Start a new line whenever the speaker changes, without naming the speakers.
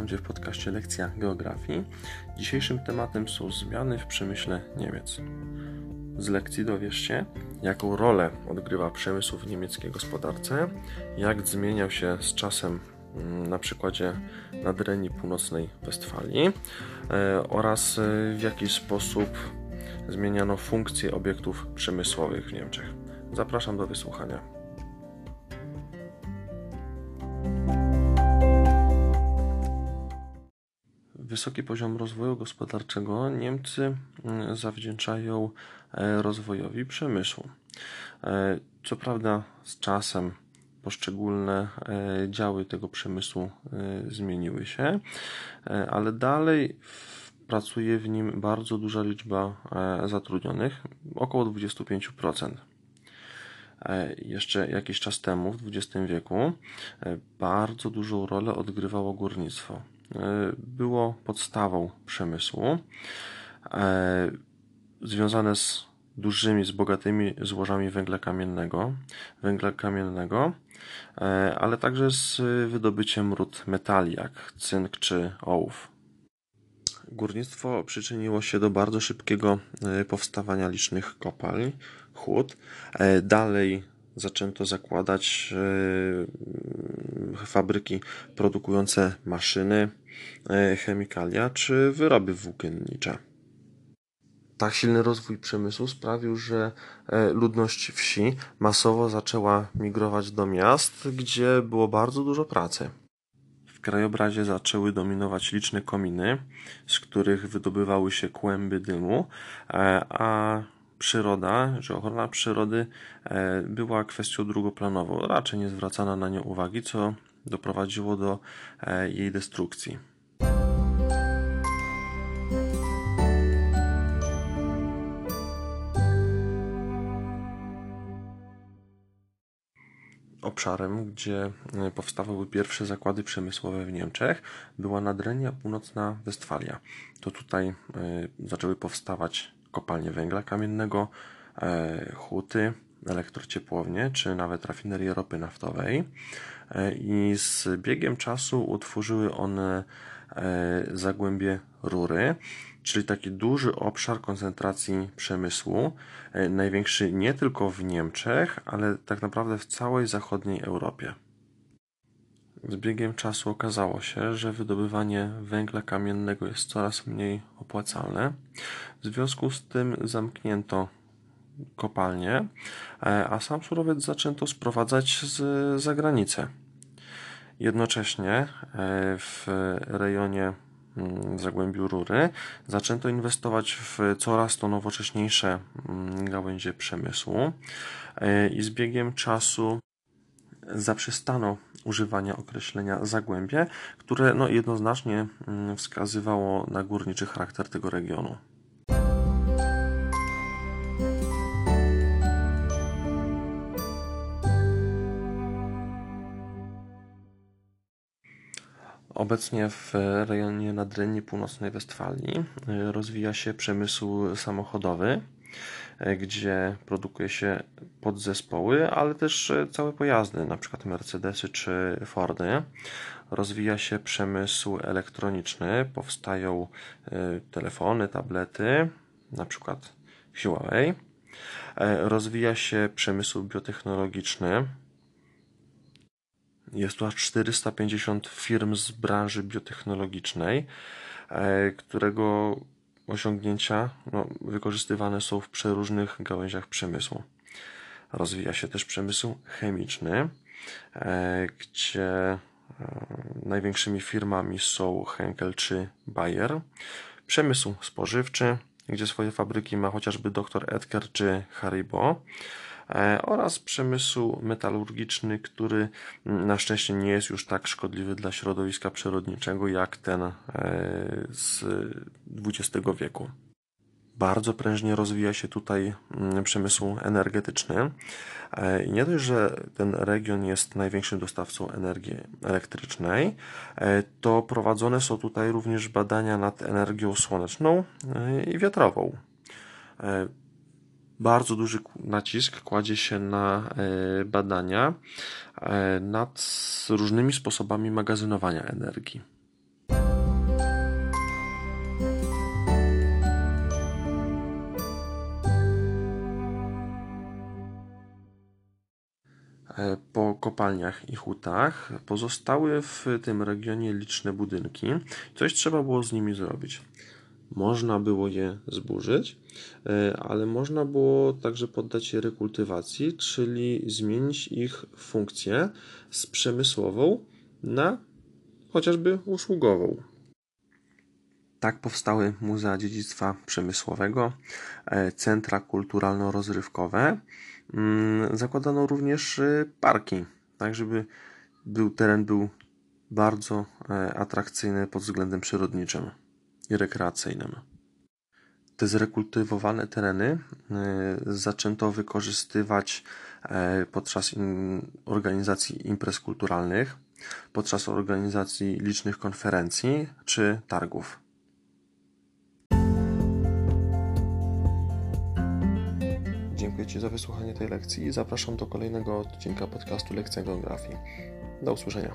Witam Cię w podcaście Lekcja Geografii. Dzisiejszym tematem są zmiany w przemyśle Niemiec. Z lekcji dowiesz się, jaką rolę odgrywa przemysł w niemieckiej gospodarce, jak zmieniał się z czasem mm, na przykładzie nadrenii północnej Westfalii e, oraz e, w jaki sposób zmieniano funkcje obiektów przemysłowych w Niemczech. Zapraszam do wysłuchania. Wysoki poziom rozwoju gospodarczego Niemcy mm, zawdzięczają e, rozwojowi przemysłu. E, co prawda, z czasem poszczególne e, działy tego przemysłu zmieniły się, ale dalej pracuje w nim bardzo duża liczba zatrudnionych, około 25%. Jeszcze jakiś czas temu, w XX wieku, bardzo dużą rolę odgrywało górnictwo. E, było podstawą przemysłu, e, związane z dużymi, z bogatymi złożami węgla kamiennego, węgla kamiennego, e, ale także z wydobyciem ród metali, jak cynk czy ołów. Górnictwo przyczyniło się do bardzo szybkiego powstawania licznych kopalń, hut. Dalej zaczęto zakładać fabryki produkujące maszyny, chemikalia czy wyroby włókiennicze. Tak silny rozwój przemysłu sprawił, że e, ludność wsi masowo zaczęła migrować do miast, gdzie było bardzo dużo pracy. W krajobrazie zaczęły dominować liczne kominy, z których wydobywały się kłęby dymu, e, a przyroda, że ochrona przyrody była kwestią drugoplanową, raczej nie zwracana na nią uwagi, co doprowadziło do e, jej destrukcji. Obszarem, gdzie e, powstawały pierwsze zakłady przemysłowe w Niemczech, była Nadrenia Północna Westfalia. To tutaj e, zaczęły powstawać kopalnie węgla kamiennego, huty, elektrociepłownie czy nawet rafinerie ropy naftowej e, i z biegiem czasu utworzyły one e, zagłębie rury, czyli taki duży obszar koncentracji przemysłu, e, największy nie tylko w Niemczech, ale tak naprawdę w całej zachodniej Europie. Z biegiem czasu okazało się, że wydobywanie węgla kamiennego jest coraz mniej opłacalne. W związku z tym zamknięto kopalnie, e, a sam surowiec zaczęto sprowadzać z zagranicy. Jednocześnie e, w rejonie mm, Zagłębiu Rury zaczęto inwestować w coraz to nowocześniejsze mm, gałęzie przemysłu e, i z biegiem czasu zaprzestano używania określenia zagłębie, które no, jednoznacznie mm, wskazywało na górniczy charakter tego regionu. Obecnie w rejonie Nadrenii Północnej Westfalii e, rozwija się przemysł samochodowy, e, gdzie produkuje się podzespoły, ale też e, całe pojazdy, np. Mercedesy czy Fordy. Rozwija się przemysł elektroniczny, powstają telefony, tablety, np. Huawei. Rozwija się przemysł biotechnologiczny, jest tu aż 450 firm z branży biotechnologicznej, e, którego osiągnięcia no, wykorzystywane są w przeróżnych gałęziach przemysłu. Rozwija się też przemysł chemiczny, e, gdzie e, największymi firmami są Henkel czy Bayer. Przemysł spożywczy, gdzie swoje fabryki ma chociażby dr Edgar czy Haribo. E, oraz przemysł metalurgiczny, który na szczęście nie jest już tak szkodliwy dla środowiska przyrodniczego jak ten e, z XX wieku. Bardzo prężnie rozwija się tutaj przemysł energetyczny. E, nie dość, że ten region jest największym dostawcą energii elektrycznej, to prowadzone są tutaj również badania nad energią słoneczną i wiatrową bardzo duży nacisk kładzie się na e, badania e, nad różnymi sposobami magazynowania energii. E, po kopalniach i hutach pozostały w tym regionie liczne budynki. Coś trzeba było z nimi zrobić. Można było je zburzyć, e, ale można było także poddać je rekultywacji, czyli zmienić ich funkcję z przemysłową na chociażby usługową. Tak powstały Muzea Dziedzictwa Przemysłowego, e, centra kulturalno-rozrywkowe. Mm, zakładano również e, parki, tak żeby był, teren był bardzo atrakcyjny pod względem przyrodniczym i rekreacyjnym. Te zrekultywowane tereny zaczęto wykorzystywać podczas organizacji imprez kulturalnych, podczas organizacji licznych konferencji czy targów. Dziękuję Ci za wysłuchanie tej lekcji i zapraszam do kolejnego odcinka podcastu Lekcja Geografii. Do usłyszenia.